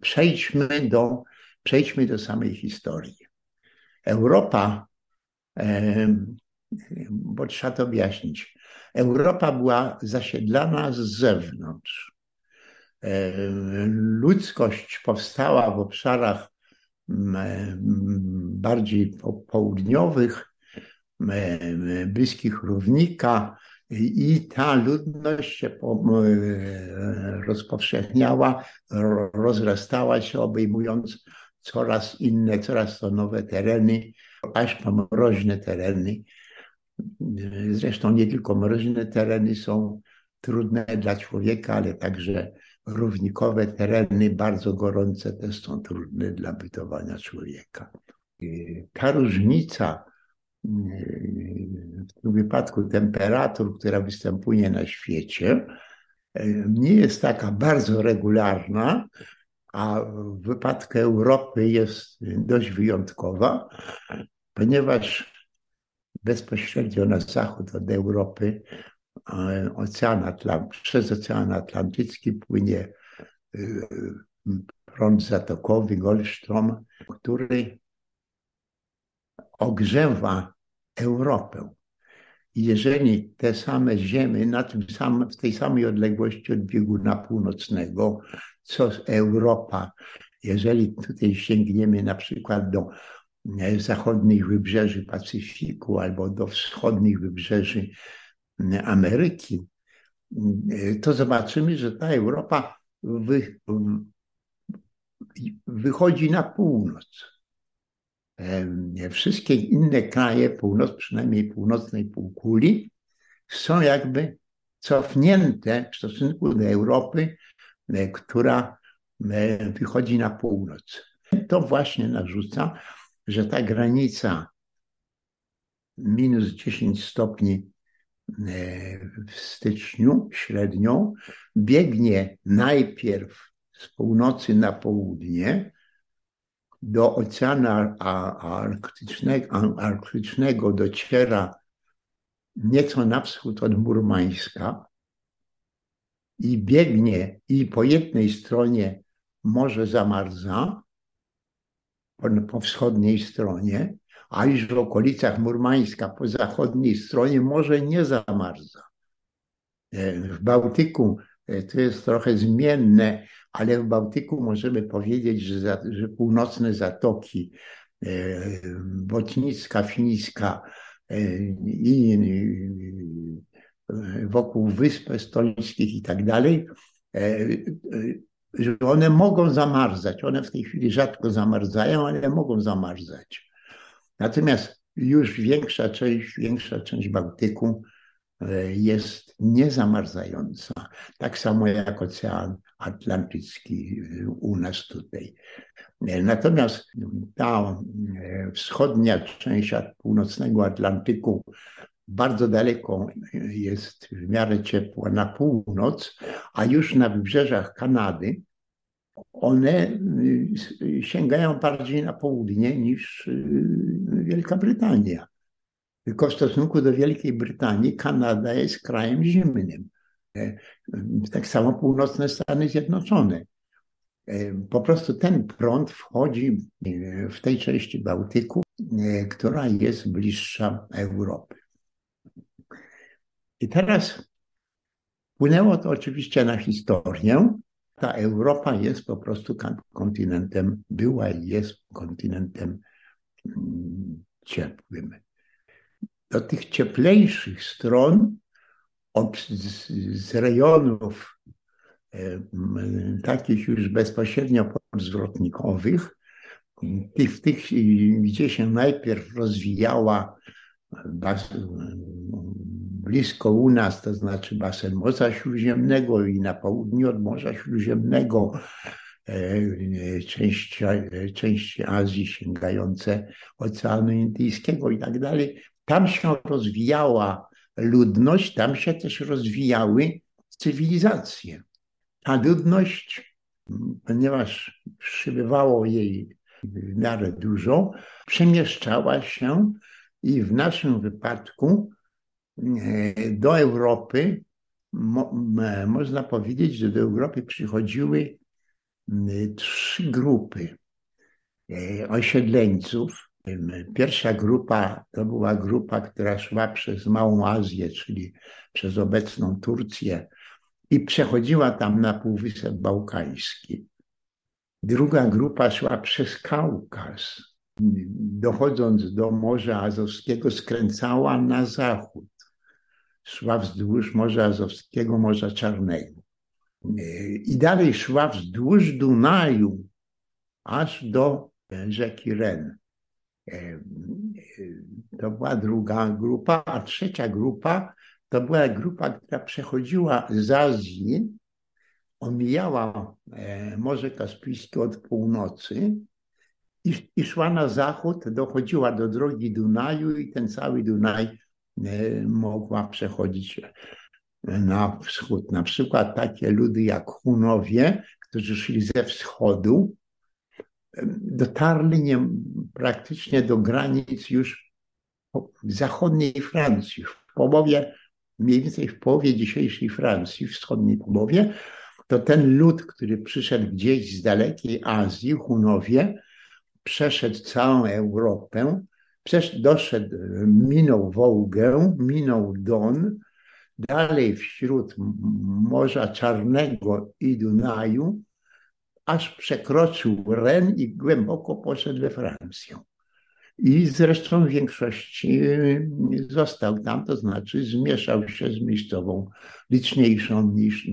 przejdźmy do, przejdźmy do samej historii. Europa, bo trzeba to objaśnić, Europa była zasiedlana z zewnątrz. Ludzkość powstała w obszarach bardziej południowych, bliskich równika, i ta ludność się rozpowszechniała, rozrastała się, obejmując coraz inne, coraz to nowe tereny, aż po mroźne tereny. Zresztą nie tylko mroźne tereny są trudne dla człowieka, ale także równikowe tereny, bardzo gorące, też są trudne dla bytowania człowieka. Ta różnica w wypadku temperatur, która występuje na świecie, nie jest taka bardzo regularna, a w wypadku Europy jest dość wyjątkowa, ponieważ bezpośrednio na zachód od Europy Ocean Atlant przez Ocean Atlantycki płynie y, prąd zatokowy Goldstrom, który ogrzewa Europę. Jeżeli te same ziemy na tym samym, w tej samej odległości od bieguna północnego, co Europa, jeżeli tutaj sięgniemy na przykład do e, zachodnich wybrzeży Pacyfiku albo do wschodnich wybrzeży e, Ameryki, e, to zobaczymy, że ta Europa wy, wychodzi na północ. Wszystkie inne kraje północ, przynajmniej północnej półkuli, są jakby cofnięte w stosunku do Europy, e, która e, wychodzi na północ. To właśnie narzuca, że ta granica minus 10 stopni e, w styczniu średnią biegnie najpierw z północy na południe, do Oceanu Arktycznego, Arktycznego dociera nieco na wschód od Murmańska i biegnie i po jednej stronie morze zamarza, po, po wschodniej stronie, a już w okolicach Murmańska po zachodniej stronie morze nie zamarza. E, w Bałtyku e, to jest trochę zmienne, ale w Bałtyku możemy powiedzieć, że, za, że północne zatoki, e, Botnicka, Fińska e, i e, wokół Wysp Estońskich i tak dalej, że one mogą zamarzać. One w tej chwili rzadko zamarzają, ale mogą zamarzać. Natomiast już większa część, większa część Bałtyku jest niezamarzająca. Tak samo jak Ocean Atlantycki u nas tutaj. Natomiast ta wschodnia część północnego Atlantyku bardzo daleko jest w miarę ciepła na północ, a już na wybrzeżach Kanady one sięgają bardziej na południe niż Wielka Brytania. Tylko w stosunku do Wielkiej Brytanii Kanada jest krajem zimnym. E, tak samo północne Stany Zjednoczone. E, po prostu ten prąd wchodzi w tej części Bałtyku, e, która jest bliższa Europy. I teraz wpłynęło to oczywiście na historię. Ta Europa jest po prostu kontynentem, była i jest kontynentem mm, ciepłym do tych cieplejszych stron od, z, z rejonów e, takich już bezpośrednio zwrotnikowych, w tych, gdzie się najpierw rozwijała bas, blisko u nas, to znaczy basen Morza Śródziemnego i na południu od Morza Śródziemnego e, części, części Azji sięgające Oceanu Indyjskiego i tak dalej, tam się rozwijała ludność, tam się też rozwijały cywilizacje. Ta ludność, ponieważ przybywało jej w miarę dużo, przemieszczała się i w naszym wypadku e, do Europy, mo, można powiedzieć, że do Europy przychodziły trzy grupy osiedleńców. Pierwsza grupa to była grupa, która szła przez Małą Azję, czyli przez obecną Turcję i przechodziła tam na Półwysep Bałkański. Druga grupa szła przez Kaukaz, dochodząc do Morza Azowskiego, skręcała na zachód. Szła wzdłuż Morza Azowskiego, Morza Czarnego. I dalej szła wzdłuż Dunaju, aż do rzeki Ren. To była druga grupa, a trzecia grupa to była grupa, która przechodziła z Azji, omijała e, Morze Kaspijskie od północy i, i szła na zachód, dochodziła do drogi Dunaju i ten cały Dunaj e, mogła przechodzić na wschód. Na przykład takie ludy jak Hunowie, którzy szli ze wschodu, dotarli nie, praktycznie do granic już zachodniej Francji, w połowie, mniej więcej w połowie dzisiejszej Francji, wschodniej połowie, to ten lud, który przyszedł gdzieś z dalekiej Azji, Hunowie, przeszedł całą Europę, doszedł, minął Wołgę, minął Don, dalej wśród Morza Czarnego i Dunaju, aż przekroczył Ren i głęboko poszedł we Francję. I zresztą w większości został tam, to znaczy zmieszał się z miejscową, liczniejszą niż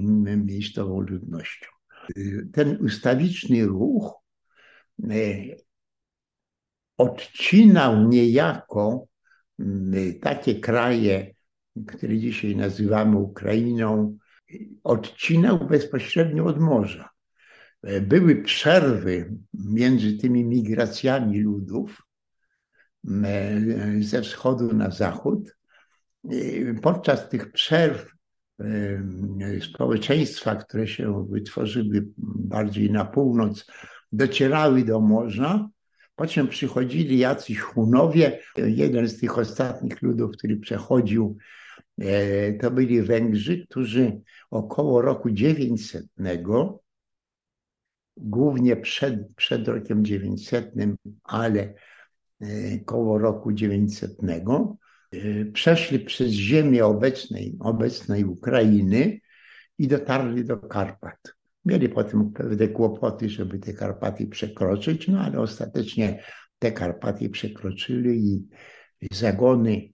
miejscową ludnością. Ten ustawiczny ruch odcinał niejako takie kraje, które dzisiaj nazywamy Ukrainą, odcinał bezpośrednio od morza. E, były przerwy między tymi migracjami ludów e, ze wschodu na zachód. Podczas tych przerw e, społeczeństwa, które się wytworzyły bardziej na północ, docierały do morza, po czym przychodzili jacyś Hunowie. Jeden z tych ostatnich ludów, który przechodził, to byli Węgrzy, którzy około roku 900 głównie przed, przed rokiem 900, ale e, koło roku 900, e, przeszli przez ziemię obecnej, obecnej Ukrainy i dotarli do Karpat. Mieli potem pewne kłopoty, żeby te Karpaty przekroczyć, no ale ostatecznie te Karpaty przekroczyli i zagony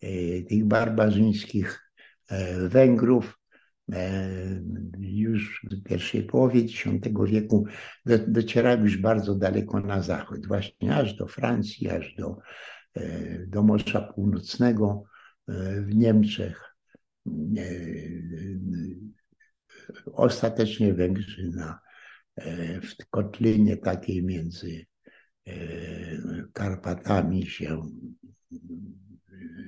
e, tych barbarzyńskich Węgrów już w pierwszej połowie X wieku docierały już bardzo daleko na zachód, właśnie aż do Francji, aż do, e, do Morza Północnego e, w Niemczech. Ostatecznie Węgrzy na, w kotlinie takiej między Karpatami się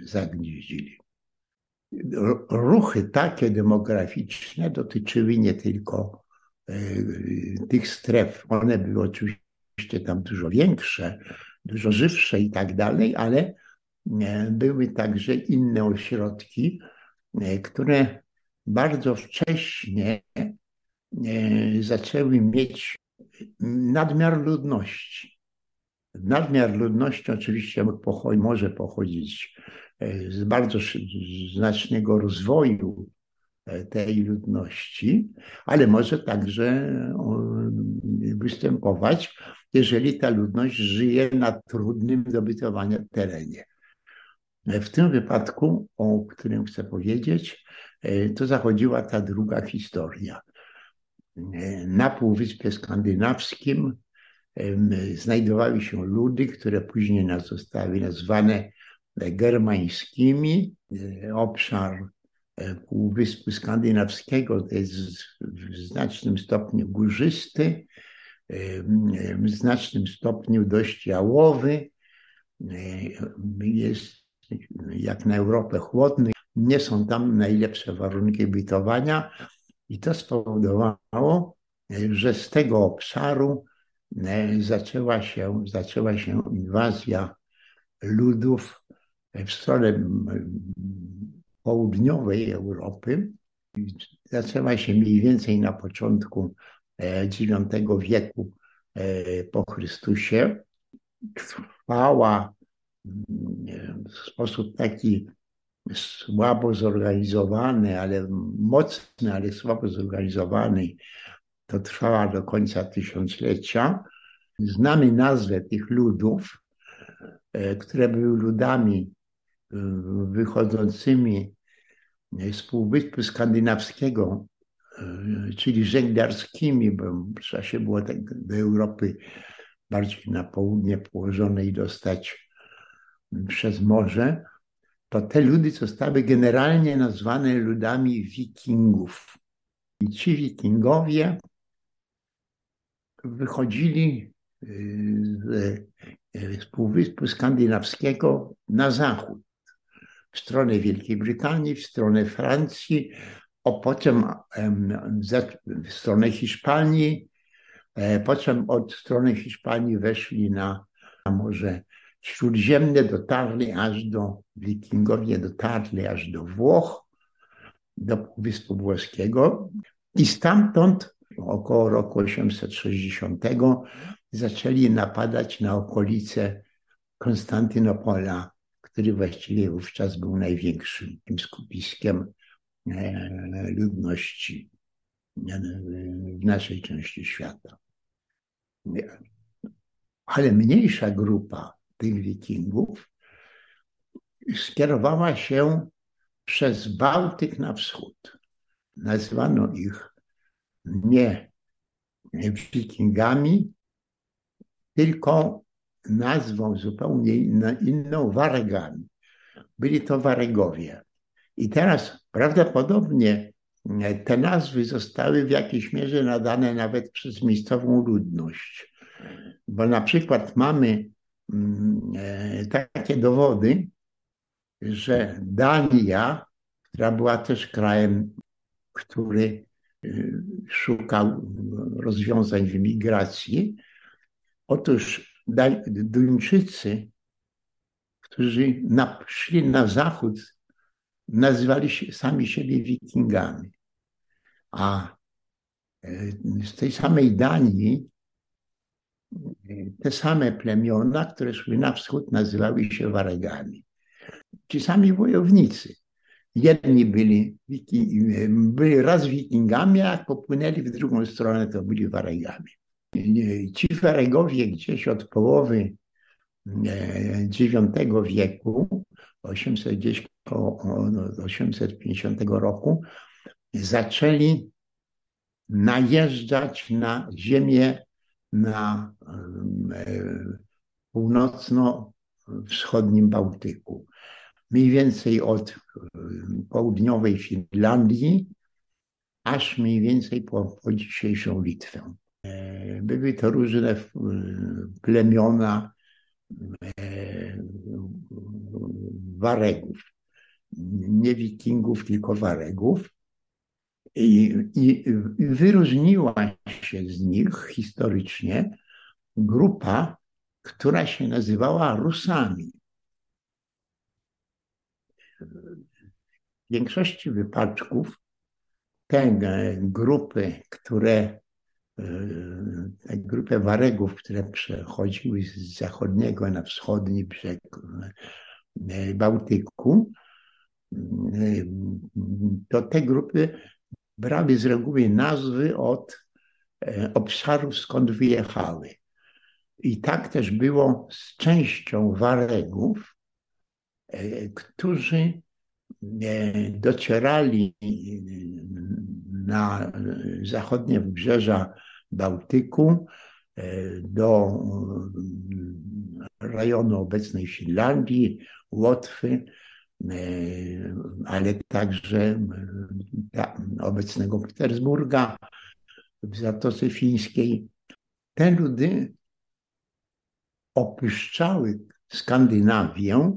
zagnieździli ruchy takie demograficzne dotyczyły nie tylko e, tych stref. One były oczywiście tam dużo większe, dużo żywsze i tak dalej, ale e, były także inne ośrodki, e, które bardzo wcześnie zaczęły mieć nadmiar ludności. Nadmiar ludności oczywiście może pochodzić z bardzo znacznego rozwoju e, tej ludności, ale może także występować, jeżeli ta ludność żyje na trudnym dobytowania terenie. E, w tym wypadku, o którym chcę powiedzieć, e, to zachodziła ta druga historia. Na Półwyspie Skandynawskim znajdowały się ludy, które później zostały nazwane germańskimi. E, obszar e, Półwyspu Skandynawskiego jest w znacznym stopniu górzysty, e, w znacznym stopniu dość jałowy. Jest jak na Europę chłodny. Nie są tam najlepsze warunki bytowania i to spowodowało, że z tego obszaru zaczęła się, zaczęła się inwazja ludów w stronę południowej Europy zaczęła się mniej więcej na początku IX wieku po Chrystusie. Trwała w sposób taki słabo zorganizowany, ale mocny, ale słabo zorganizowany. To trwała do końca tysiąclecia. Znamy nazwę tych ludów, e, które były ludami e, wychodzącymi z Półwyspu Skandynawskiego, e, czyli żeglarskimi, bo trzeba się było tak do Europy bardziej na południe położonej dostać przez morze to te ludy zostały generalnie nazwane ludami wikingów. I ci wikingowie wychodzili y, z, z Półwyspu Skandynawskiego na zachód, w stronę Wielkiej Brytanii, w stronę Francji, a potem w stronę Hiszpanii, e, potem od strony Hiszpanii weszli na, Morze Śródziemne dotarli aż do, wikingowie dotarli aż do Włoch, do Półwyspu Włoskiego. I stamtąd około roku 860 zaczęli napadać na okolice Konstantynopola, który właściwie wówczas był największym skupiskiem e, ludności e, w naszej części świata. Ale mniejsza grupa tych wikingów skierowała się przez Bałtyk na wschód. Nazwano ich nie wikingami, tylko nazwą zupełnie inną Waregami. Byli to Waregowie. I teraz prawdopodobnie te nazwy zostały w jakiejś mierze nadane nawet przez miejscową ludność. Bo na przykład mamy Mm, e, takie dowody, że Dania, która była też krajem, który e, szukał rozwiązań w migracji, otóż Duńczycy, którzy szli na zachód, nazywali się, sami siebie wikingami. A e, z tej samej Danii te same plemiona, które szły na wschód, nazywały się Waregami. Ci sami wojownicy. Jedni byli, byli raz wikingami, a jak popłynęli w drugą stronę, to byli Waregami. Ci Waregowie gdzieś od połowy IX e, wieku, 810, 850 roku, zaczęli najeżdżać na ziemię na e, północno-wschodnim Bałtyku. Mniej więcej od e, południowej Finlandii aż mniej więcej po, po dzisiejszą Litwę. E, były to różne plemiona Waregów. Nie wikingów, tylko Waregów. I, I, wyróżniła się z nich historycznie grupa, która się nazywała Rusami. W większości wypadków te grupy, które te grupy Waregów, które przechodziły z zachodniego na wschodni brzeg e, Bałtyku, e, to te grupy brały z reguły nazwy od e, obszarów, skąd wyjechały. I tak też było z częścią Waregów, e, którzy e, docierali na zachodnie wybrzeża Bałtyku, do rejonu obecnej Finlandii, Łotwy, E, ale także obecnego Petersburga, w Zatoce Fińskiej. Te ludy opuszczały Skandynawię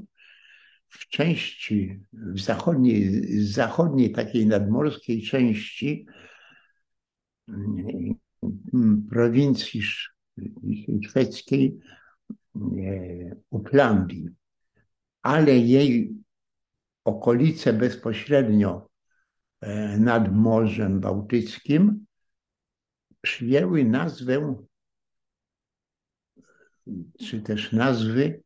w części, w zachodniej, zachodniej takiej nadmorskiej części mm, prowincji szwedzkiej e, Uplandii, ale jej okolice bezpośrednio e, nad Morzem Bałtyckim przyjęły nazwę, czy też nazwy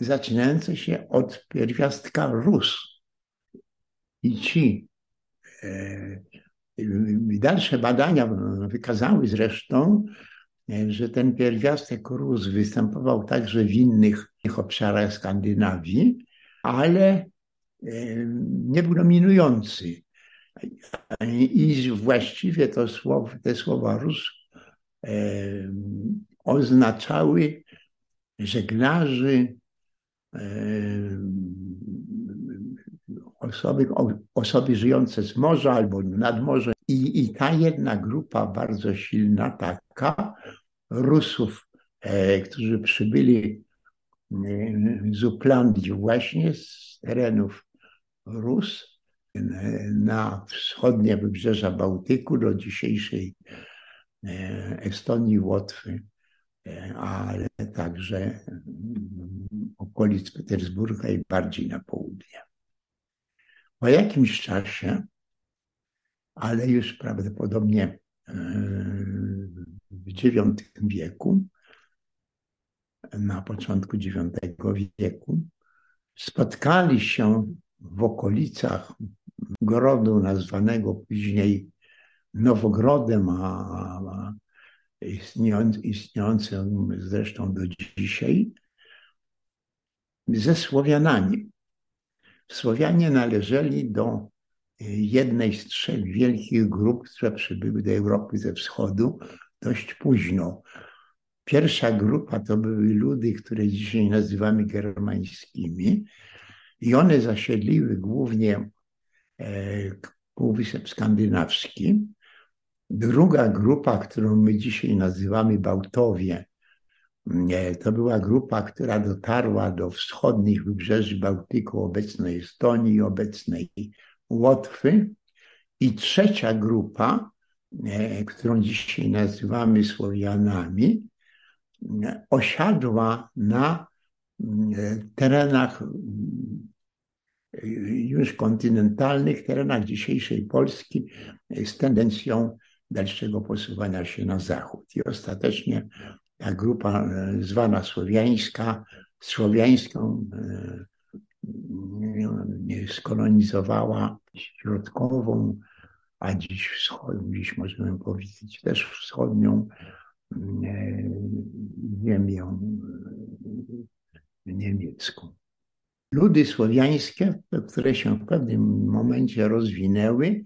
zaczynające się od pierwiastka Rus. I ci e, dalsze badania wykazały zresztą, e, że ten pierwiastek Rus występował także w innych obszarach Skandynawii, ale e, nie był dominujący. I właściwie to słowo, te słowa Rus oznaczały żeglarzy, osoby, osoby żyjące z morza albo nad morzem. I, I ta jedna grupa bardzo silna, taka Rusów, e, którzy przybyli e, z Uplandii właśnie z terenów Rus e, na wschodnie wybrzeża Bałtyku do dzisiejszej Estonii, Łotwy ale także okolic Petersburga i bardziej na południe. Po jakimś czasie, ale już prawdopodobnie e, w IX wieku, na początku IX wieku, spotkali się w okolicach grodu nazwanego później Nowogrodem, a, istniejący, istniejący zresztą do dzisiaj, ze Słowianami. Słowianie należeli do jednej z trzech wielkich grup, które przybyły do Europy ze wschodu dość późno. Pierwsza grupa to były ludy, które dzisiaj nazywamy germańskimi, i one zasiedliły głównie e, Półwysep Skandynawski, Druga grupa, którą my dzisiaj nazywamy Bałtowie, to była grupa, która dotarła do wschodnich wybrzeży Bałtyku, obecnej Estonii obecnej Łotwy. I trzecia grupa, którą dzisiaj nazywamy Słowianami, osiadła na terenach już kontynentalnych, terenach dzisiejszej Polski z tendencją dalszego posuwania się na zachód. I ostatecznie ta grupa e, zwana słowiańska, słowiańską e, skolonizowała środkową, a dziś wschodnią, dziś możemy powiedzieć też wschodnią e, niemiecką. Ludy słowiańskie, które się w pewnym momencie rozwinęły,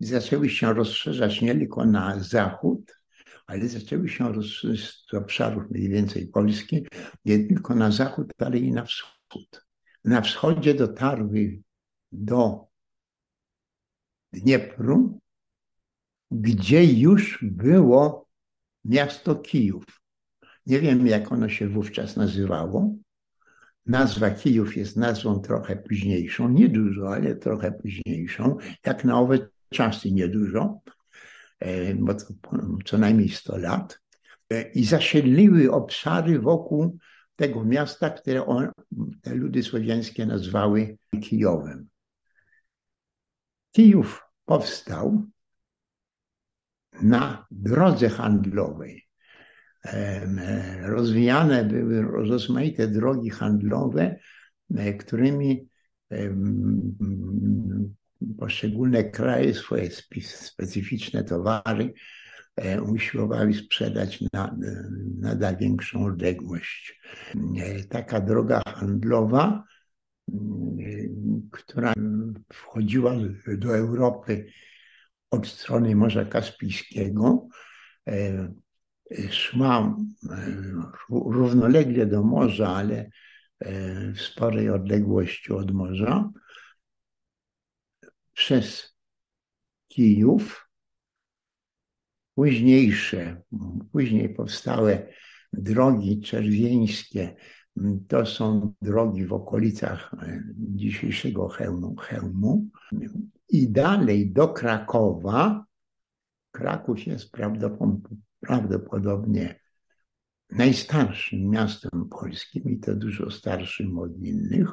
zaczęły się rozszerzać nie tylko na zachód, ale zaczęły się rozszerzać z obszarów mniej więcej Polski, nie tylko na zachód, ale i na wschód. Na wschodzie dotarły do Dniepru, gdzie już było miasto Kijów. Nie wiem, jak ono się wówczas nazywało. Nazwa Kijów jest nazwą trochę późniejszą, nie dużo, ale trochę późniejszą, jak na owe czasy niedużo, bo to co najmniej 100 lat, e, i zasiedliły obszary wokół tego miasta, które on, te ludy słowiańskie nazwały Kijowem. Kijów powstał na drodze handlowej. E, rozwijane były rozmaite drogi handlowe, którymi poszczególne kraje swoje specyficzne towary e, usiłowały sprzedać na nadal większą odległość. E, taka droga handlowa, która wchodziła do Europy od strony Morza Kaspijskiego, e, szła równolegle do morza, ale w sporej odległości od morza przez Kijów. Późniejsze, później powstałe drogi czerwieńskie, to są drogi w okolicach e, dzisiejszego Chełmu, Chełmu. I dalej do Krakowa. Kraków jest prawdopodobnie najstarszym miastem polskim i to dużo starszym od innych.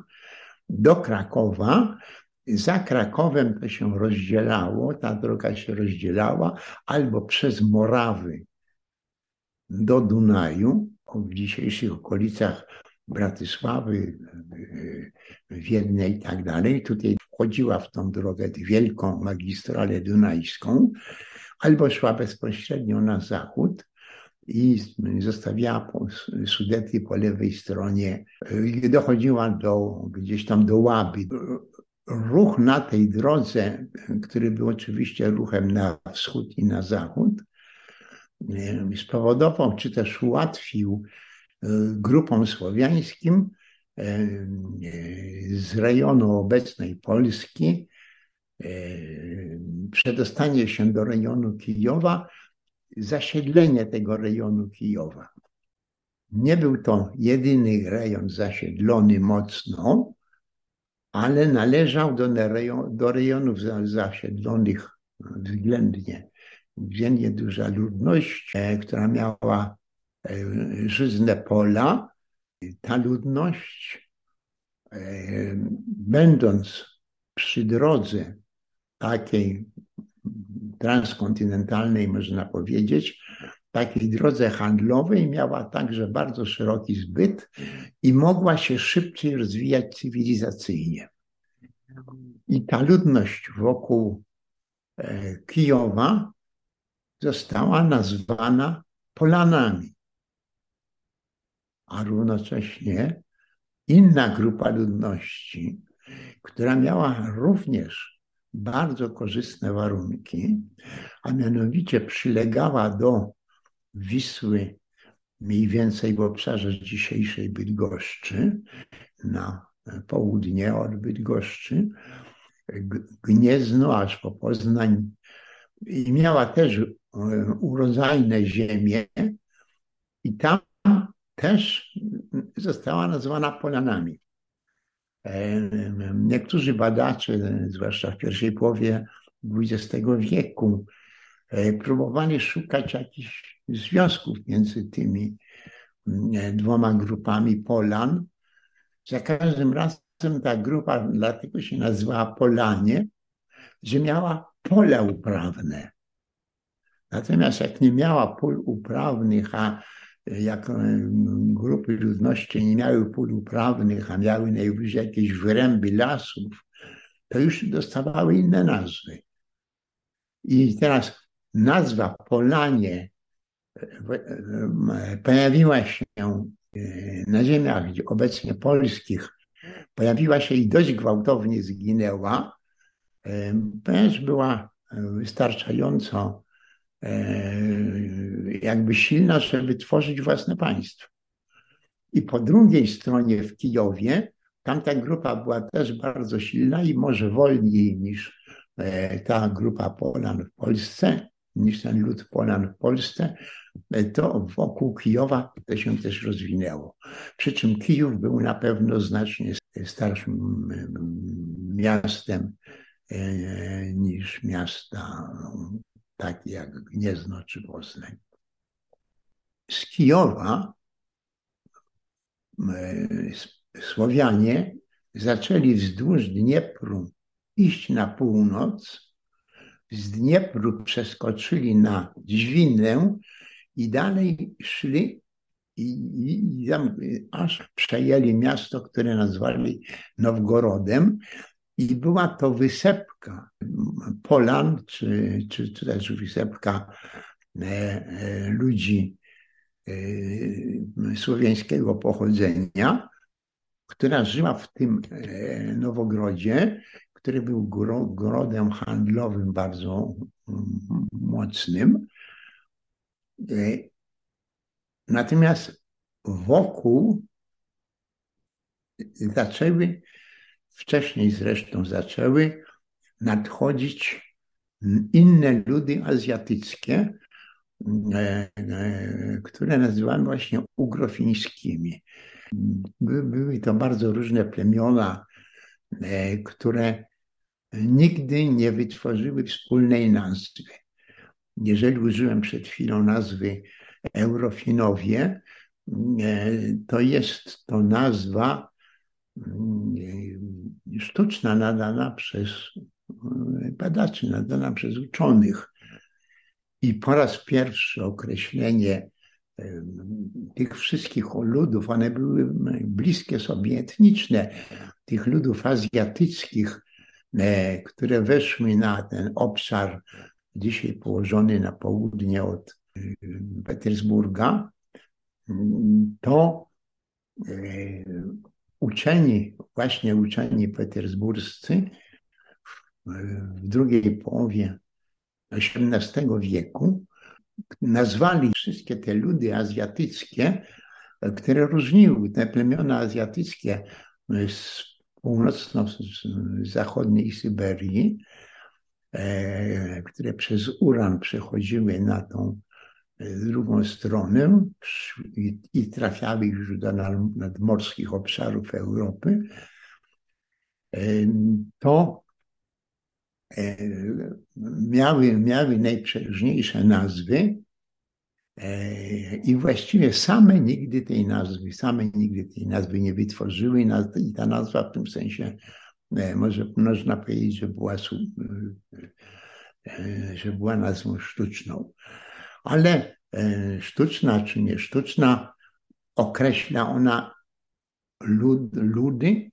Do Krakowa za Krakowem to się rozdzielało, ta droga się rozdzielała albo przez Morawy do Dunaju, w dzisiejszych okolicach Bratysławy, Wiednia i tak dalej. Tutaj wchodziła w tą drogę wielką magistralę dunajską, albo szła bezpośrednio na zachód i zostawiała Sudety po lewej stronie. Dochodziła do, gdzieś tam do Łaby. Ruch na tej drodze, który był oczywiście ruchem na wschód i na zachód, spowodował, czy też ułatwił e, grupom słowiańskim e, z rejonu obecnej Polski e, przedostanie się do rejonu Kijowa, zasiedlenie tego rejonu Kijowa. Nie był to jedyny rejon zasiedlony mocno, ale należał do, do rejonów zasiedlonych względnie względnie duża ludność, e, która miała e, żyzne pola. Ta ludność, e, będąc przy drodze takiej transkontynentalnej, można powiedzieć, takiej drodze handlowej, miała także bardzo szeroki zbyt i mogła się szybciej rozwijać cywilizacyjnie. I ta ludność wokół Kijowa została nazwana Polanami. A równocześnie inna grupa ludności, która miała również bardzo korzystne warunki, a mianowicie przylegała do Wisły mniej więcej w obszarze dzisiejszej Bydgoszczy, na południe od Bydgoszczy, Gniezno aż po Poznań. I miała też urodzajne ziemie. I tam też została nazwana Polanami. E, niektórzy badacze, zwłaszcza w pierwszej połowie XX wieku, e, próbowali szukać jakichś związków między tymi e, dwoma grupami Polan. Za każdym razem ta grupa dlatego się nazywała Polanie, że miała pola uprawne. Natomiast jak nie miała pól uprawnych, a jak grupy ludności nie miały pól uprawnych, a miały najwyżej jakieś wyręby lasów, to już dostawały inne nazwy. I teraz nazwa Polanie pojawiła się na ziemiach obecnie polskich, pojawiła się i dość gwałtownie zginęła, ponieważ była wystarczająco jakby silna, żeby tworzyć własne państwo. I po drugiej stronie w Kijowie tamta grupa była też bardzo silna i może wolniej niż e, ta grupa Polan w Polsce, niż ten lud Polan w Polsce, e, to wokół Kijowa to się też rozwinęło. Przy czym Kijów był na pewno znacznie starszym miastem e, niż miasta takie jak Gniezno czy Poznań. Z Kijowa e, Słowianie zaczęli wzdłuż Dniepru iść na północ, z Dniepru przeskoczyli na Dźwinę i dalej szli i, i, i tam aż przejęli miasto, które nazwali Nowgorodem i była to wysepka Polan, czy, czy, czy też wysepka e, e, ludzi e, słowiańskiego pochodzenia, która żyła w tym Nowogrodzie, który był grodem handlowym bardzo mocnym. Natomiast wokół zaczęły wcześniej zresztą zaczęły nadchodzić inne ludy azjatyckie, e, e, które nazywamy właśnie ugrofińskimi. Były to bardzo różne plemiona, które nigdy nie wytworzyły wspólnej nazwy. Jeżeli użyłem przed chwilą nazwy Eurofinowie, to jest to nazwa sztuczna nadana przez badaczy, nadana przez uczonych. I po raz pierwszy określenie tych wszystkich ludów, one były bliskie sobie etniczne, tych ludów azjatyckich, e, które weszły na ten obszar dzisiaj położony na południe od e, Petersburga, to e, uczeni, właśnie uczeni petersburscy w drugiej połowie XVIII wieku nazwali wszystkie te ludy azjatyckie, które różniły te plemiona azjatyckie z północno-zachodniej Syberii, które przez Uran przechodziły na tą e, drugą stronę i trafiały już do nadmorskich obszarów Europy, e, to miały, miały najprzeróżniejsze nazwy i właściwie same nigdy tej nazwy, same nigdy tej nazwy nie wytworzyły i ta nazwa w tym sensie może można powiedzieć, że była, że była nazwą sztuczną. Ale sztuczna czy nie sztuczna, określa ona lud, ludy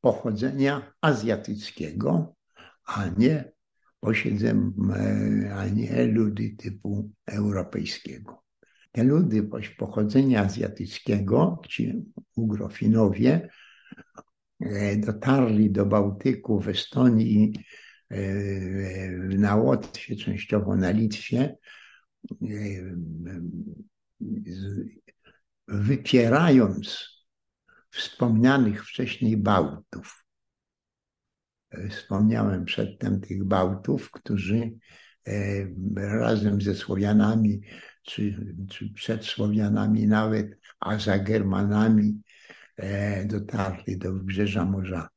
pochodzenia azjatyckiego, a nie posiedzem, a nie ludy typu europejskiego. Te ludy pochodzenia azjatyckiego, ci Ugrofinowie, e, dotarli do Bałtyku w Estonii, e, na Łotwie, częściowo na Litwie, e, wypierając wspomnianych wcześniej Bałtów. Wspomniałem przedtem tych Bałtów, którzy e, razem ze Słowianami, czy, czy przed Słowianami nawet, a za Germanami e, dotarli do wybrzeża Morza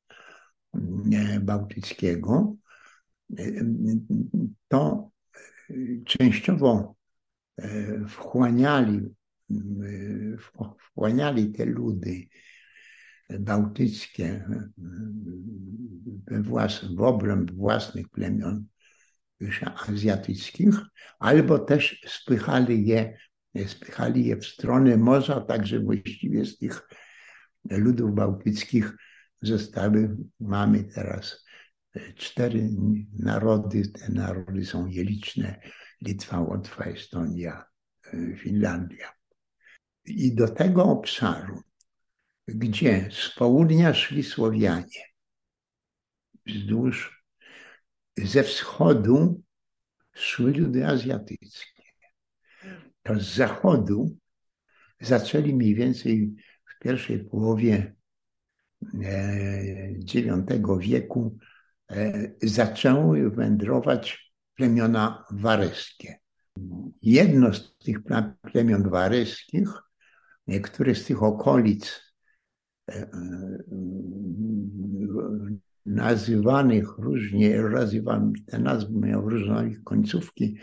e, Bałtyckiego, to częściowo wchłaniali, wchłaniali te ludy bałtyckie we włas, w obręb własnych plemion azjatyckich, albo też spychali je, spychali je w stronę morza, także właściwie z tych ludów bałtyckich zostały, mamy teraz cztery narody, te narody są nieliczne, Litwa, Łotwa, Estonia, Finlandia. I do tego obszaru gdzie z południa szli Słowianie, wzdłuż, ze wschodu szły ludy azjatyckie. To z zachodu zaczęli mniej więcej pierwszej połowie IX e, wieku e, zaczęły wędrować plemiona wareskie. Jedno z tych plemion wareskich, niektóre z tych okolic E, e, nazywanych różnie, nazywam, te nazwy miały różne końcówki,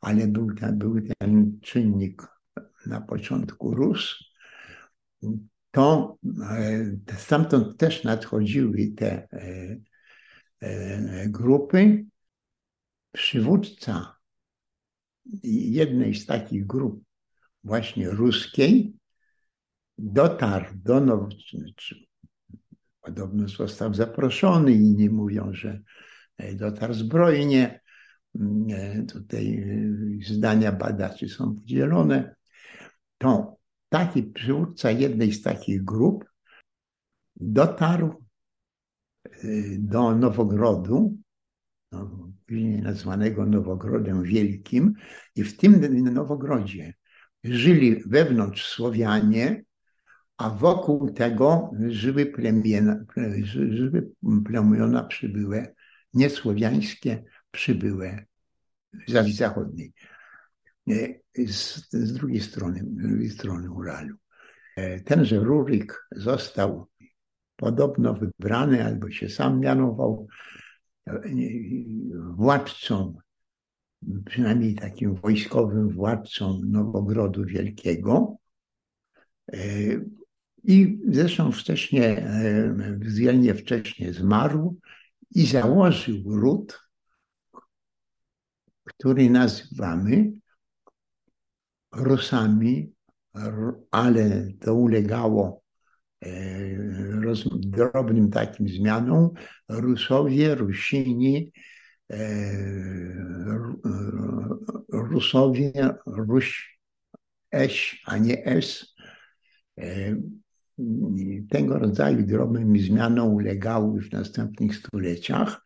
ale był był ten czynnik na początku rósł, to e, stamtąd też nadchodziły te grupy. Przywódca jednej z takich grup, właśnie ruskiej, dotarł do Nowoczesu. Podobno został zaproszony, inni mówią, że e, dotarł zbrojnie. Mm, e, tutaj e, zdania badaczy są podzielone. To taki przywódca jednej z takich grup dotarł do Nowogrodu, no, później nazwanego Nowogrodem Wielkim, i w tym Nowogrodzie żyli wewnątrz Słowianie, a wokół tego żyły plemiona, żyły plemiona przybyłe, niesłowiańskie, przybyłe z Azji Zachodniej. E, z, z, drugiej strony, z drugiej strony Uralu. E, tenże Rurik został podobno wybrany, albo się sam mianował e, władcą, przynajmniej takim wojskowym władcą Nowogrodu Wielkiego I zresztą wcześniej, względnie wcześniej zmarł i założył ród, który nazywamy Rusami, ale to ulegało roz, drobnym takim zmianom. Rusowie, Rusini, Rusowie, Ruś, Eś, a nie S. Tego rodzaju drobnym zmianom ulegały w następnych stuleciach.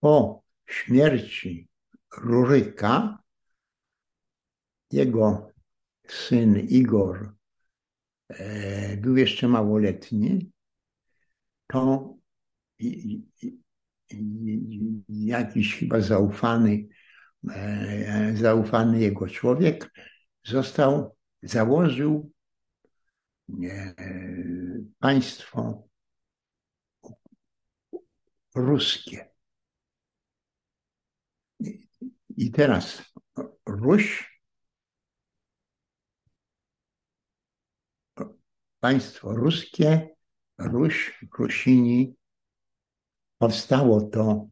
Po śmierci Ruryka, jego syn Igor był jeszcze małoletni, to jakiś chyba zaufany, zaufany jego człowiek został, założył państwo ruskie. I teraz Ruś, państwo ruskie, Ruś, Rusini, powstało to,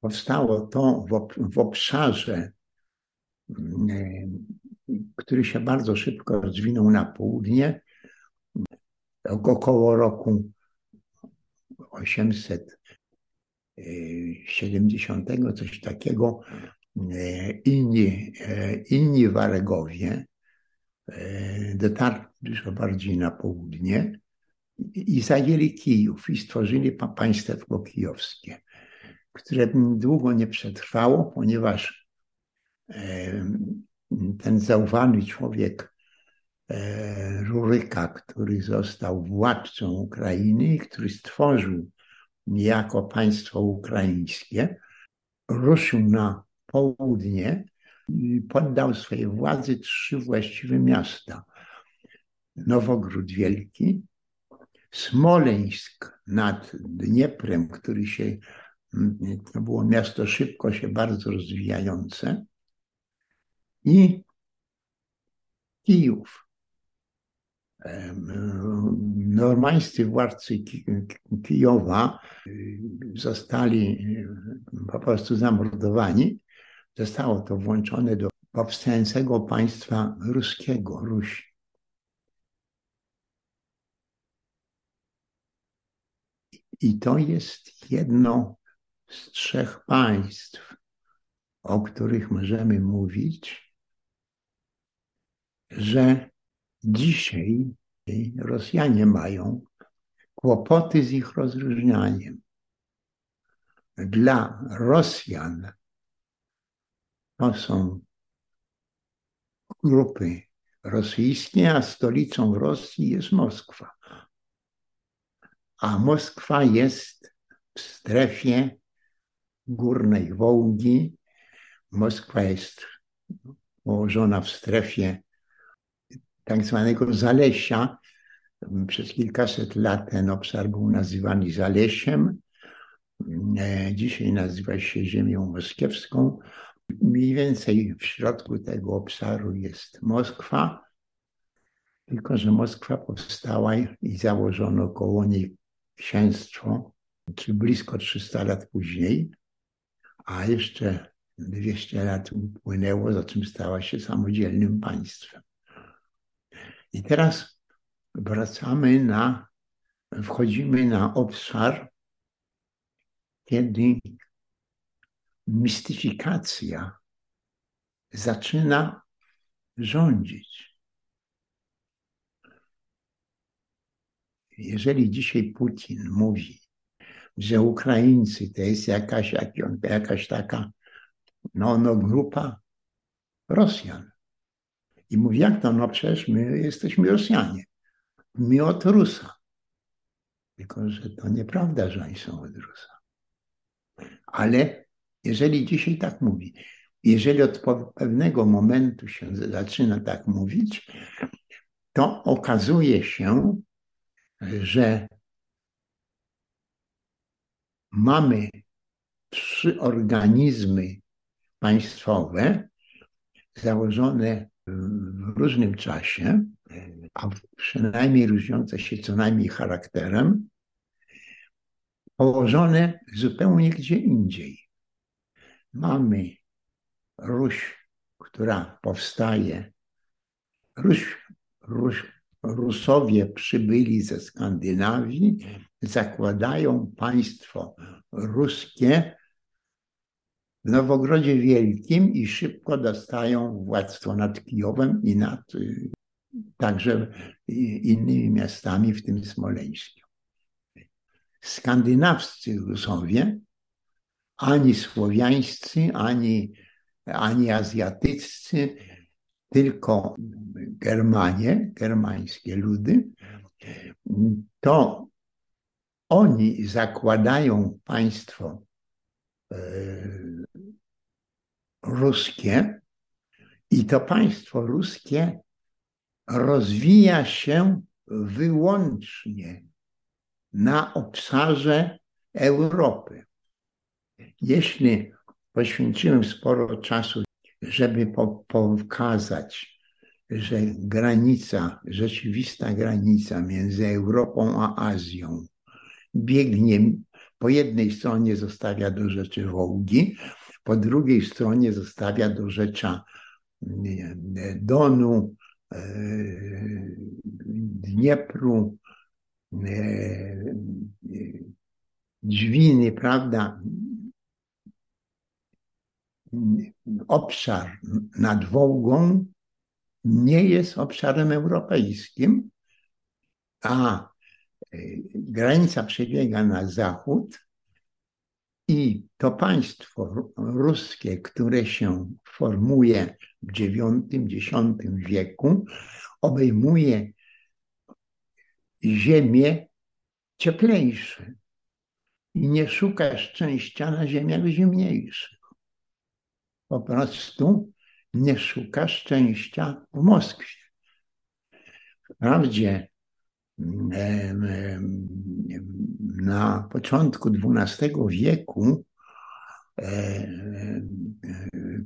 powstało to w, obszarze, który się bardzo szybko rozwinął na południe, około roku 870, coś takiego, inni, inni Waregowie dotarli dużo bardziej na południe i zajęli Kijów i stworzyli państwo kijowskie, które długo nie przetrwało, ponieważ ten zaufany człowiek Ruryka, który został władcą Ukrainy, który stworzył niejako państwo ukraińskie, ruszył na południe i poddał swojej władzy trzy właściwe miasta. Nowogród Wielki, Smoleńsk nad Dnieprem, który się, to było miasto szybko się bardzo rozwijające i Kijów. Normańscy władcy Kijowa zostali po prostu zamordowani. Zostało to włączone do powstającego państwa ruskiego, Rusi. I to jest jedno z trzech państw, o których możemy mówić, że dzisiaj Rosjanie mają kłopoty z ich rozróżnianiem. Dla Rosjan to są grupy rosyjskie, a stolicą Rosji jest Moskwa a Moskwa jest w strefie górnej Wołgi. Moskwa jest położona w strefie tak zwanego Zalesia. Przez kilkaset lat ten obszar był nazywany Zalesiem. Dzisiaj nazywa się ziemią moskiewską. Mniej więcej w środku tego obszaru jest Moskwa, tylko że Moskwa powstała i założono koło niej księstwo, czy blisko 300 lat później, a jeszcze 200 lat upłynęło, za czym stała się samodzielnym państwem. I teraz wracamy na, wchodzimy na obszar, kiedy mistyfikacja zaczyna rządzić. jeżeli dzisiaj Putin mówi, że Ukraińcy to jest jakaś, jakaś taka no, no, grupa Rosjan. I mówi, jak to? No przecież my jesteśmy Rosjanie. My od Rusa. Tylko, że to nieprawda, że oni są od Rusa. Ale jeżeli dzisiaj tak mówi, jeżeli od pewnego momentu się zaczyna tak mówić, to okazuje się, że mamy trzy organizmy państwowe założone w różnym czasie, a przynajmniej różniące się co najmniej charakterem, położone zupełnie gdzie indziej. Mamy Ruś, która powstaje. Ruś, Ruś, Rusowie przybyli ze Skandynawii, zakładają państwo ruskie w Nowogrodzie Wielkim i szybko dostają władztwo nad Kijowem i nad także innymi miastami, w tym Smoleńskiem. Skandynawscy Rusowie, ani słowiańscy, ani, ani azjatyccy, tylko Germanie, germańskie ludy, to oni zakładają państwo e, ruskie i to państwo ruskie rozwija się wyłącznie na obszarze Europy. Jeśli poświęciłem sporo czasu, żeby pokazać, że granica, rzeczywista granica między Europą a Azją biegnie po jednej stronie zostawia do rzeczy Wołgi, po drugiej stronie zostawia do rzecza Donu, e, Dniepru, e, Dźwiny, prawda? Obszar nad Wołgą nie jest obszarem europejskim, a e, granica przebiega na zachód i to państwo ruskie, które się formuje w IX-X wieku, obejmuje ziemie cieplejsze i nie szuka szczęścia na ziemiach zimniejszych. Po prostu nie szuka szczęścia w Moskwie. Wprawdzie na początku XII wieku,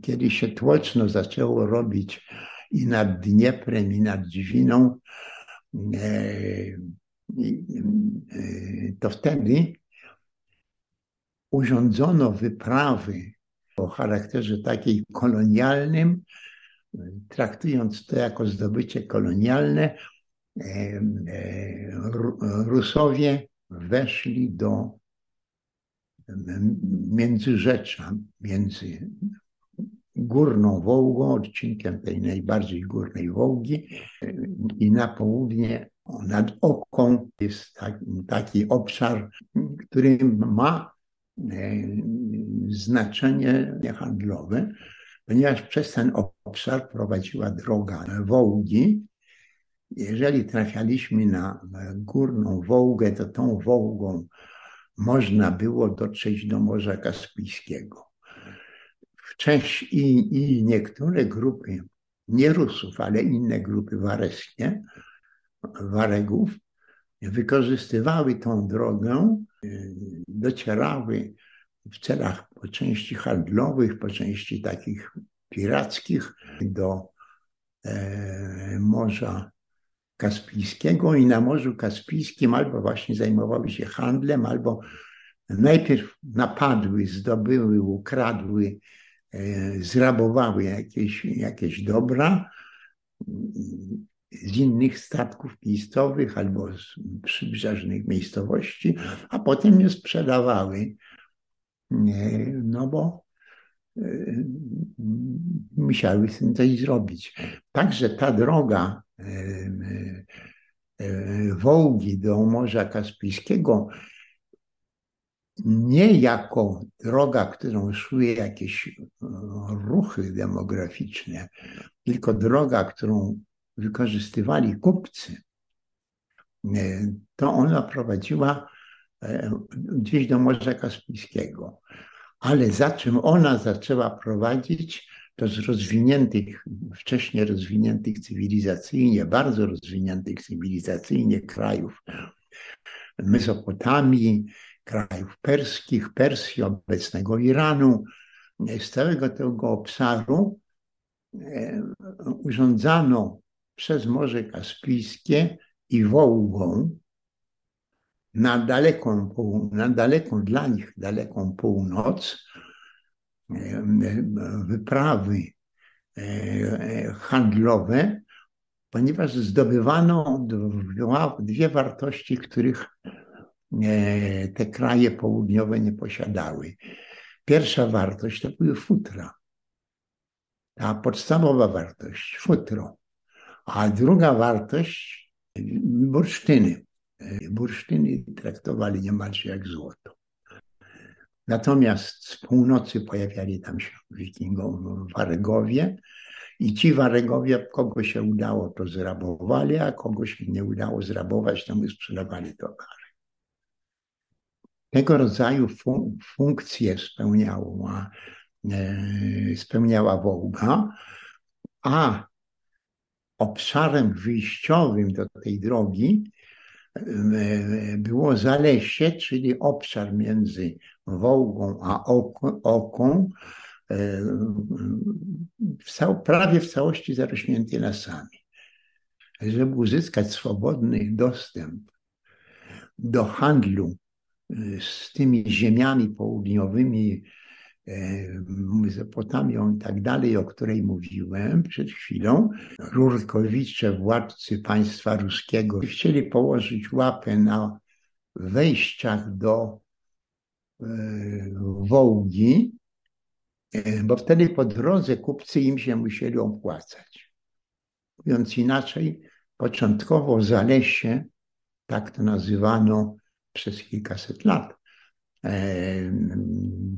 kiedy się tłoczno zaczęło robić i nad Dnieprem, i nad Dźwiną, to wtedy urządzono wyprawy o charakterze takiej kolonialnym, traktując to jako zdobycie kolonialne, Rusowie weszli do Międzyrzecza, między Górną Wołgą, odcinkiem tej najbardziej górnej Wołgi i na południe nad Oką jest taki, taki obszar, który ma e, znaczenie handlowe, ponieważ przez ten obszar prowadziła droga Wołgi, jeżeli trafialiśmy na górną Wołgę, to tą Wołgą można było dotrzeć do Morza Kaspijskiego. Wcześniej i, i niektóre grupy, nie Rusów, ale inne grupy wareskie, Waregów, wykorzystywały tą drogę, docierały w celach po części handlowych, po części takich pirackich do e, Morza Kaspijskiego i na Morzu Kaspijskim albo właśnie zajmowały się handlem, albo najpierw napadły, zdobyły, ukradły, e, zrabowały jakieś, jakieś dobra z innych statków miejscowych albo z przybrzeżnych miejscowości, a potem je sprzedawały. No bo e, musiały z tym coś zrobić. Także ta droga Wołgi do Morza Kaspijskiego nie jako droga, którą szły jakieś e, ruchy demograficzne, tylko droga, którą wykorzystywali kupcy, e, to ona prowadziła e, gdzieś do Morza Kaspijskiego. Ale za czym ona zaczęła prowadzić, to z rozwiniętych, wcześniej rozwiniętych cywilizacyjnie, bardzo rozwiniętych cywilizacyjnie krajów Mesopotamii, krajów perskich, Persji, obecnego Iranu, z całego tego obszaru urządzano przez Morze Kaspijskie i Wołgą na daleką, na daleką dla nich daleką północ wyprawy handlowe, ponieważ zdobywano dwie wartości, których te kraje południowe nie posiadały. Pierwsza wartość to były futra. Ta podstawowa wartość, futro. A druga wartość bursztyny. Bursztyny traktowali niemalże jak złoto. Natomiast z północy pojawiali tam się wikingów Waregowie i ci Waregowie, kogo się udało, to zrabowali, a kogo się nie udało zrabować, to my sprzedawali towary. Tego rodzaju fun funkcje spełniała, e, spełniała Wołga, a obszarem wyjściowym do tej drogi e, było Zalesie, czyli obszar między Wołgą a Oką, e, prawie w całości zarośnięty lasami. Żeby uzyskać swobodny dostęp do handlu z tymi ziemiami południowymi, Mezopotamią i tak dalej, o której mówiłem przed chwilą, Rurkowicze, władcy państwa ruskiego, chcieli położyć łapę na wejściach do e, Wołgi, e, bo wtedy po drodze kupcy im się musieli opłacać. Mówiąc inaczej, początkowo Zalesie, tak to nazywano, przez kilkaset lat.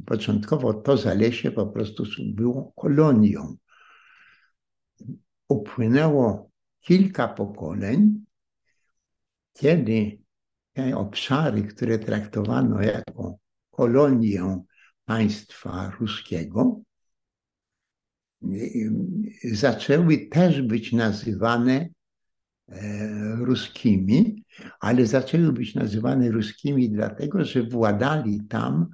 Początkowo to Zalesie po prostu było kolonią. Upłynęło kilka pokoleń, kiedy te obszary, które traktowano jako kolonię państwa ruskiego, zaczęły też być nazywane E, ruskimi, ale zaczęły być nazywane ruskimi dlatego, że władali tam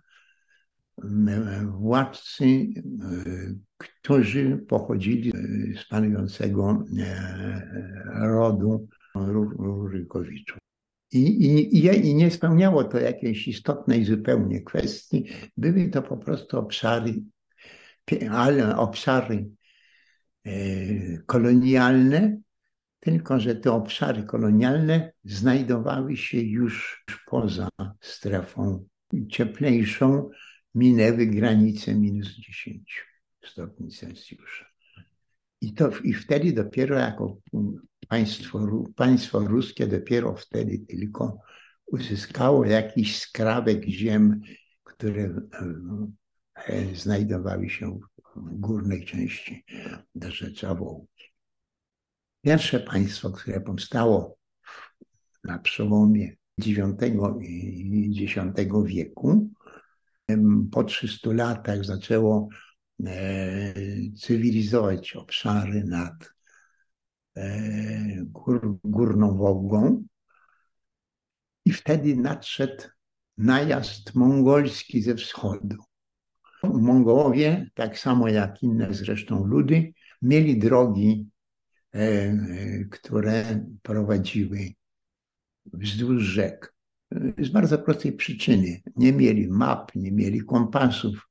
władcy, e, którzy pochodzili z panującego e, rodu Rurykowiczów. I, i, I nie spełniało to jakiejś istotnej zupełnie kwestii. Były to po prostu obszary, ale obszary kolonialne, tylko że te obszary kolonialne znajdowały się już poza strefą cieplejszą, minęły granicę minus 10 stopni Celsjusza. I, to, I wtedy dopiero jako państwo, państwo ruskie dopiero wtedy tylko uzyskało jakiś skrawek ziem, które e, znajdowały się w górnej części do Rzecza Wołgi. Pierwsze państwo, które powstało na przełomie IX i X wieku, po 300 latach zaczęło e, cywilizować obszary nad e, gór, Górną Wołgą i wtedy nadszedł najazd mongolski ze wschodu. Mongołowie, tak samo jak inne zresztą ludy, mieli drogi E, które prowadziły wzdłuż rzek. Z bardzo prostej przyczyny. Nie mieli map, nie mieli kompasów.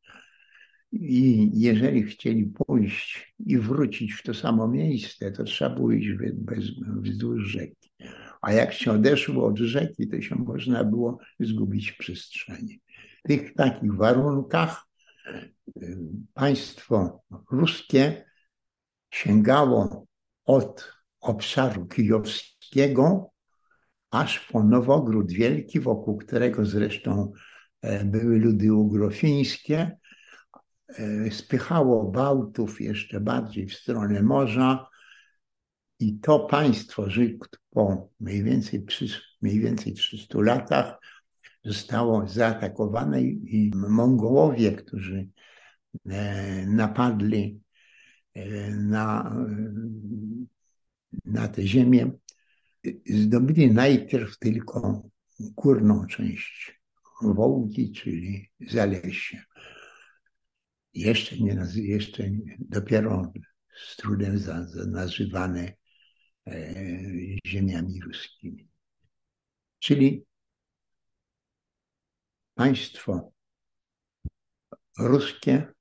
I jeżeli chcieli pójść i wrócić w to samo miejsce, to trzeba było iść bez, wzdłuż rzeki. A jak się odeszło od rzeki, to się można było zgubić w przestrzeni. W tych takich warunkach e, państwo ruskie sięgało od obszaru kijowskiego aż po Nowogród Wielki, wokół którego zresztą e, były ludy ugrofińskie, e, spychało Bałtów jeszcze bardziej w stronę morza. I to państwo po mniej więcej, mniej więcej 300 latach zostało zaatakowane i Mongołowie, którzy e, napadli na, na tę ziemię, zdobyli najpierw tylko górną część Wołgi, czyli Zalesie. Jeszcze nie, jeszcze dopiero z trudem za, za nazywane e, ziemiami ruskimi. Czyli państwo ruskie,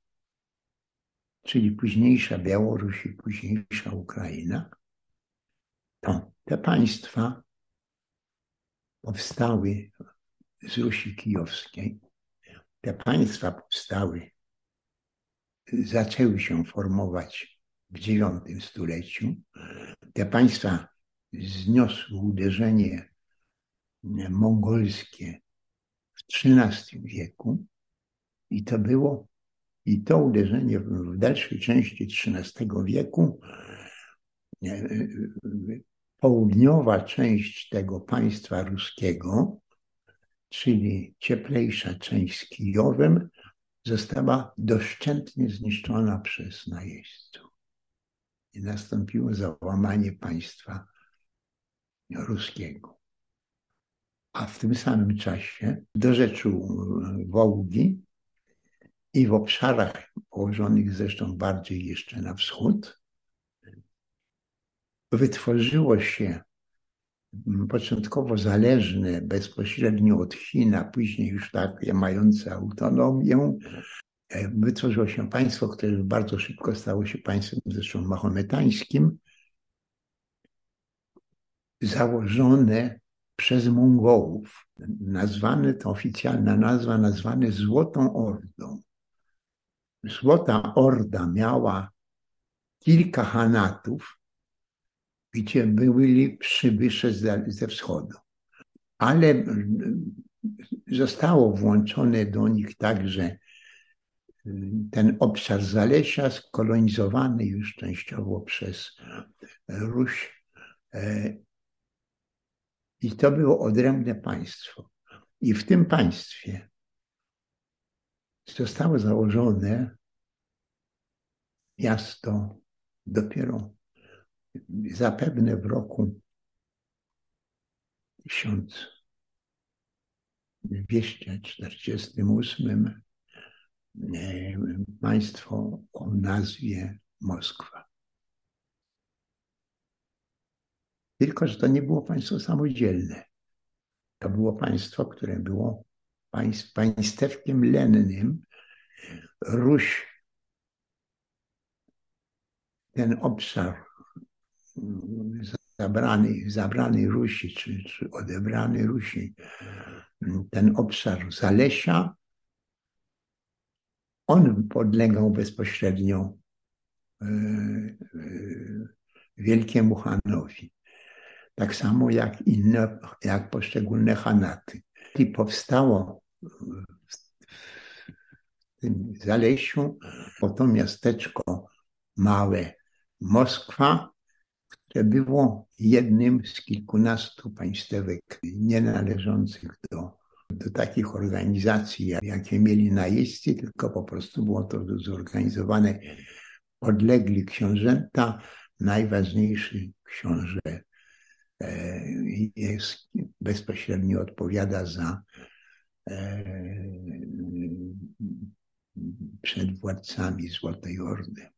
czyli późniejsza Białoruś i późniejsza Ukraina, to te państwa powstały z Rusi Kijowskiej. Te państwa powstały, zaczęły się formować w IX stuleciu. Te państwa zniosły uderzenie mongolskie w XIII wieku i to było, i to uderzenie w dalszej części XIII wieku południowa część tego państwa ruskiego, czyli cieplejsza część z Kijowem, została doszczętnie zniszczona przez najeźdźców. I nastąpiło załamanie państwa ruskiego. A w tym samym czasie do rzeczu Wołgi i w obszarach położonych zresztą bardziej jeszcze na wschód, wytworzyło się początkowo zależne bezpośrednio od Chin, a później już takie mające autonomię, wytworzyło się państwo, które bardzo szybko stało się państwem zresztą mahometańskim, założone przez Mongołów. Nazwane, to oficjalna nazwa, nazwane Złotą Ordą. Złota Orda miała kilka hanatów, gdzie byli przybysze ze wschodu. Ale zostało włączone do nich także ten obszar Zalesia, skolonizowany już częściowo przez Ruś. E, I to było odrębne państwo. I w tym państwie zostało założone miasto dopiero zapewne w roku 1248 e, państwo o nazwie Moskwa. Tylko, że to nie było państwo samodzielne. To było państwo, które było państw, państewkiem lennym. Ruś, ten obszar zabrany, zabrany Rusi, czy, czy odebrany Rusi, ten obszar Zalesia, on podlegał bezpośrednio e, e, Wielkiemu Hanowi. Tak samo jak inne, jak poszczególne Hanaty. I powstało w tym Zalesiu to miasteczko małe Moskwa, które było jednym z kilkunastu państwek nienależących do, do takich organizacji, jakie mieli najeźdźcy, tylko po prostu było to zorganizowane podlegli książęta. Najważniejszy książę e, jest, bezpośrednio odpowiada za e, przed władcami Złotej Ordy.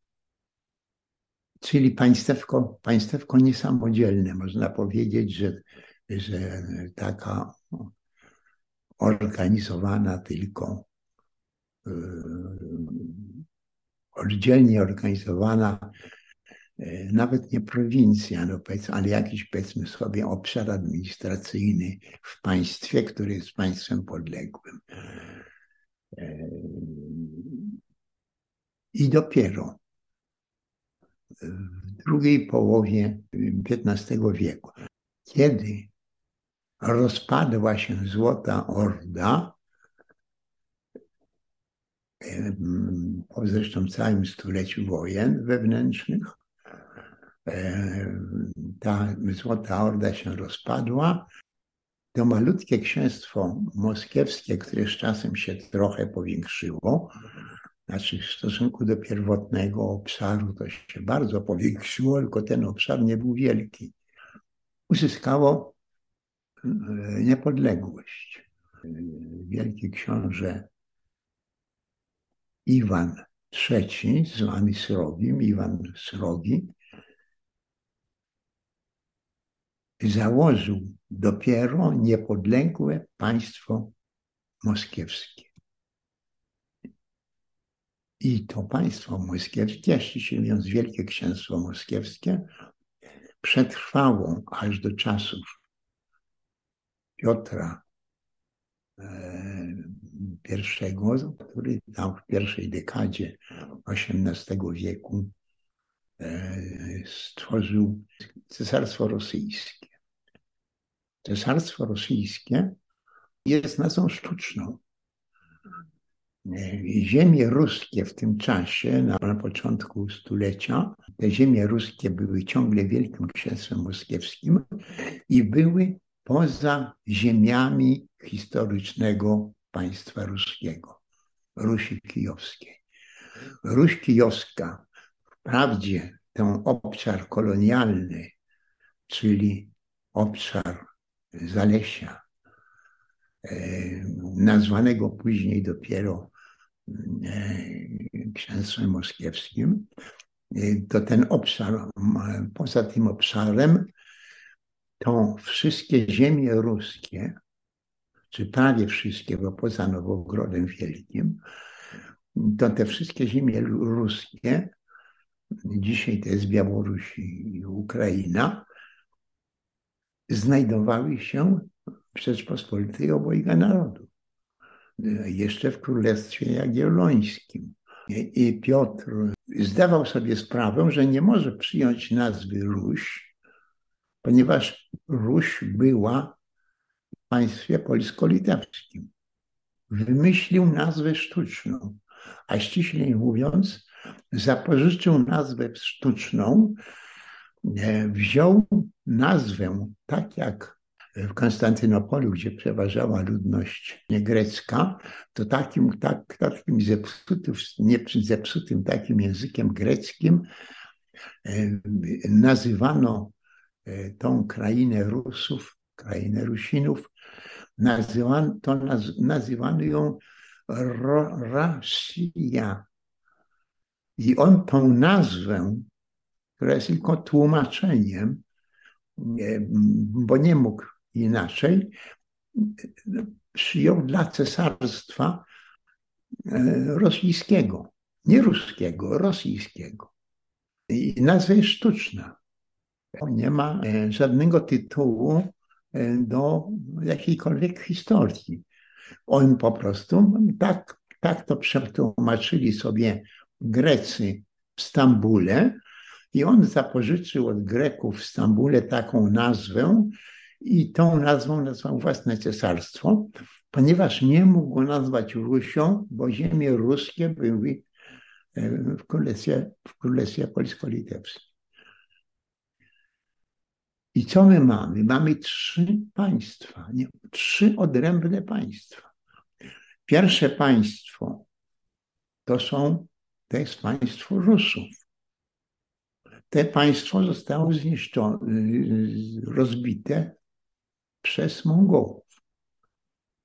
Czyli państewko, państewko niesamodzielne. Można powiedzieć, że, że taka organizowana tylko yy, oddzielnie organizowana, yy, nawet nie prowincja, no ale jakiś powiedzmy sobie obszar administracyjny w państwie, które jest państwem podległym. Yy, I dopiero w drugiej połowie XV wieku. Kiedy rozpadła się Złota Orda, po zresztą całym stuleciu wojen wewnętrznych, ta Złota Orda się rozpadła. To malutkie księstwo moskiewskie, które z czasem się trochę powiększyło, znaczy w stosunku do pierwotnego obszaru to się bardzo powiększyło, tylko ten obszar nie był wielki. Uzyskało e, niepodległość. Wielki książę Iwan III, zwany Srogim, Iwan Srogi, założył dopiero niepodległe państwo moskiewskie. I to państwo moskiewskie, ściśle mówiąc Wielkie Księstwo Moskiewskie, przetrwało aż do czasów Piotra I, który tam w pierwszej dekadzie XVIII wieku e, stworzył Cesarstwo Rosyjskie. Cesarstwo Rosyjskie jest nazwą sztuczną. Ziemie ruskie w tym czasie, na, początku stulecia, te ziemie ruskie były ciągle Wielkim Księstwem Moskiewskim i były poza ziemiami historycznego państwa ruskiego, Rusi Kijowskiej. Ruś Kijowska, wprawdzie ten obszar kolonialny, czyli obszar Zalesia, e, nazwanego później dopiero e, księstwem moskiewskim, e, to ten obszar, poza tym obszarem, to wszystkie ziemie ruskie, czy prawie wszystkie, bo poza Nowogrodem Wielkim, to te wszystkie ziemie ruskie, dzisiaj to jest Białoruś i Ukraina, znajdowały się w Rzeczpospolitej obojga narodów. Jeszcze w Królestwie Jagiellońskim. I Piotr zdawał sobie sprawę, że nie może przyjąć nazwy Ruś, ponieważ Ruś była w państwie polsko-litewskim. Wymyślił nazwę sztuczną, a ściślej mówiąc, zapożyczył nazwę sztuczną, e, wziął nazwę, tak jak w Konstantynopolu, gdzie przeważała ludność niegrecka, to takim, tak, takim zepsutym, nie zepsutym takim językiem greckim e, nazywano e, tą krainę Rusów, krainę Rusinów, nazywano, to naz, nazywano ją Rosja. I on tą nazwę, która jest tylko tłumaczeniem, bo nie mógł inaczej, przyjął dla cesarstwa e, rosyjskiego, nie ruskiego, rosyjskiego. I nazwa jest sztuczna. Nie ma e, żadnego tytułu e, do jakiejkolwiek historii. On po prostu tak, tak to przetłumaczyli sobie Grecy w Stambule i on zapożyczył od Greków w Stambule taką nazwę i tą nazwą nazwał własne cesarstwo, ponieważ nie mógł nazwać Rusią, bo ziemie ruskie były e, w Królestwie, w Królestwie Polsko-Litewskim. I co my mamy? Mamy trzy państwa, nie, trzy odrębne państwa. Pierwsze państwo to są, to jest państwo Rusów. Te państwo zostało zniszczone, rozbite przez Mongołów.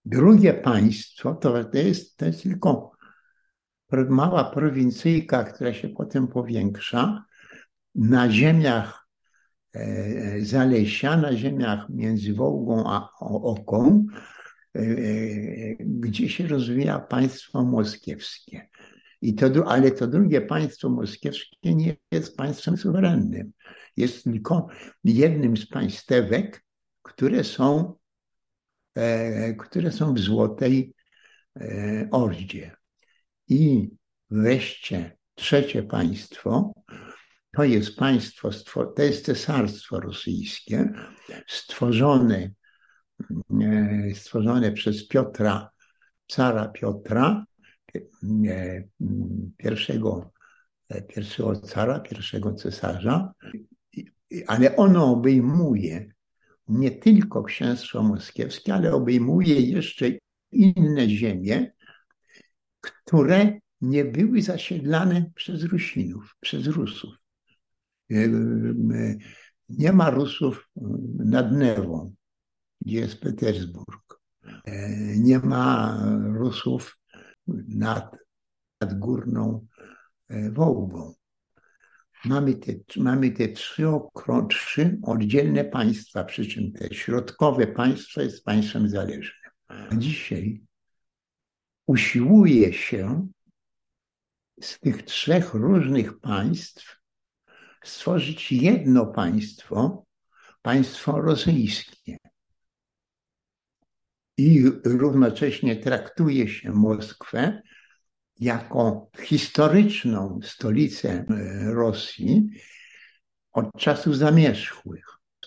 Drugie państwo to, to, jest, to jest tylko mała prowincyjka, która się potem powiększa na ziemiach e, Zalesia, na ziemiach między Wołgą a Oką, e, e, gdzie się rozwija państwo moskiewskie. I to, ale to drugie państwo moskiewskie nie jest państwem suwerennym. Jest tylko jednym z państewek, które są, e, które są w Złotej e, Ordzie. I wreszcie trzecie państwo, to jest państwo, to jest cesarstwo rosyjskie, stworzone, e, stworzone przez Piotra, cara Piotra, pierwszego, pierwszego cara, pierwszego cesarza, ale ono obejmuje nie tylko księstwo moskiewskie, ale obejmuje jeszcze inne ziemie, które nie były zasiedlane przez Rusinów, przez Rusów. Nie ma Rusów nad Newą, gdzie jest Petersburg. Nie ma Rusów nad, nad Górną Wołgą. Mamy te, mamy te trzy, trzy oddzielne państwa, przy czym te środkowe państwo jest państwem zależnym. A dzisiaj usiłuje się z tych trzech różnych państw stworzyć jedno państwo, państwo rosyjskie. I równocześnie traktuje się Moskwę jako historyczną stolicę e, Rosji od czasów zamierzchłych.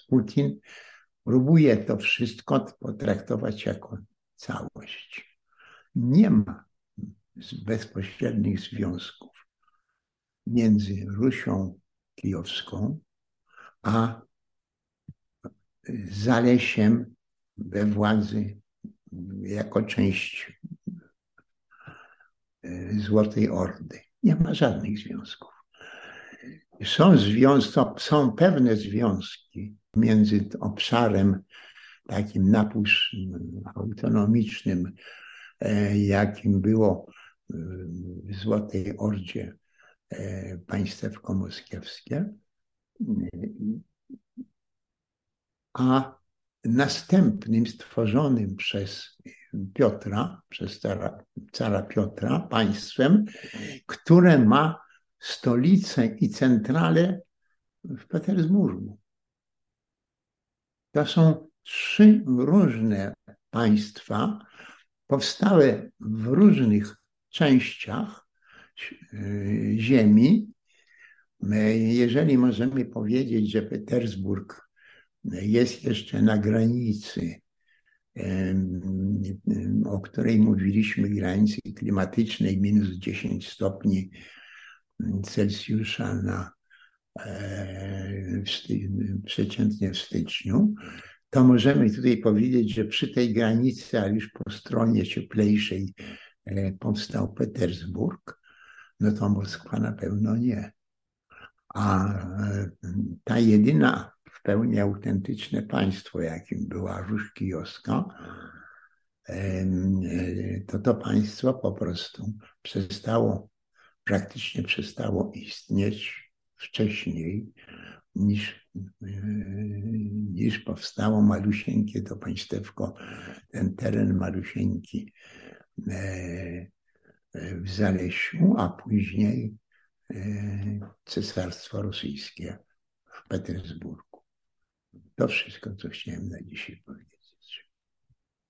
Putin próbuje to wszystko potraktować jako całość. Nie ma bezpośrednich związków między Rusią Kijowską a Zalesiem we władzy jako część e, Złotej Ordy. Nie ma żadnych związków. Są, są pewne związki między obszarem takim napusz autonomicznym, e, jakim było e, w Złotej Ordzie państewko moskiewskie, a następnym stworzonym przez Piotra, przez cara, cara Piotra, państwem, które ma stolicę i centralę w Petersburgu. To są trzy różne państwa, powstałe w różnych częściach ziemi. Jeżeli możemy powiedzieć, że Petersburg jest jeszcze na granicy, o której mówiliśmy, granicy klimatycznej minus 10 stopni Celsjusza na e, przeciętnie w styczniu, to możemy tutaj powiedzieć, że przy tej granicy, a już po stronie cieplejszej e, powstał Petersburg, no to Moskwa na pewno nie. A e, ta jedyna pełni autentyczne państwo, jakim była Róż Kijowska, to to państwo po prostu przestało, praktycznie przestało istnieć wcześniej niż, niż powstało malusieńkie to państewko, ten teren malusieńki e, e, w Zalesiu, a później e, Cesarstwo Rosyjskie w Petersburgu. To wszystko, co chciałem na dzisiaj powiedzieć.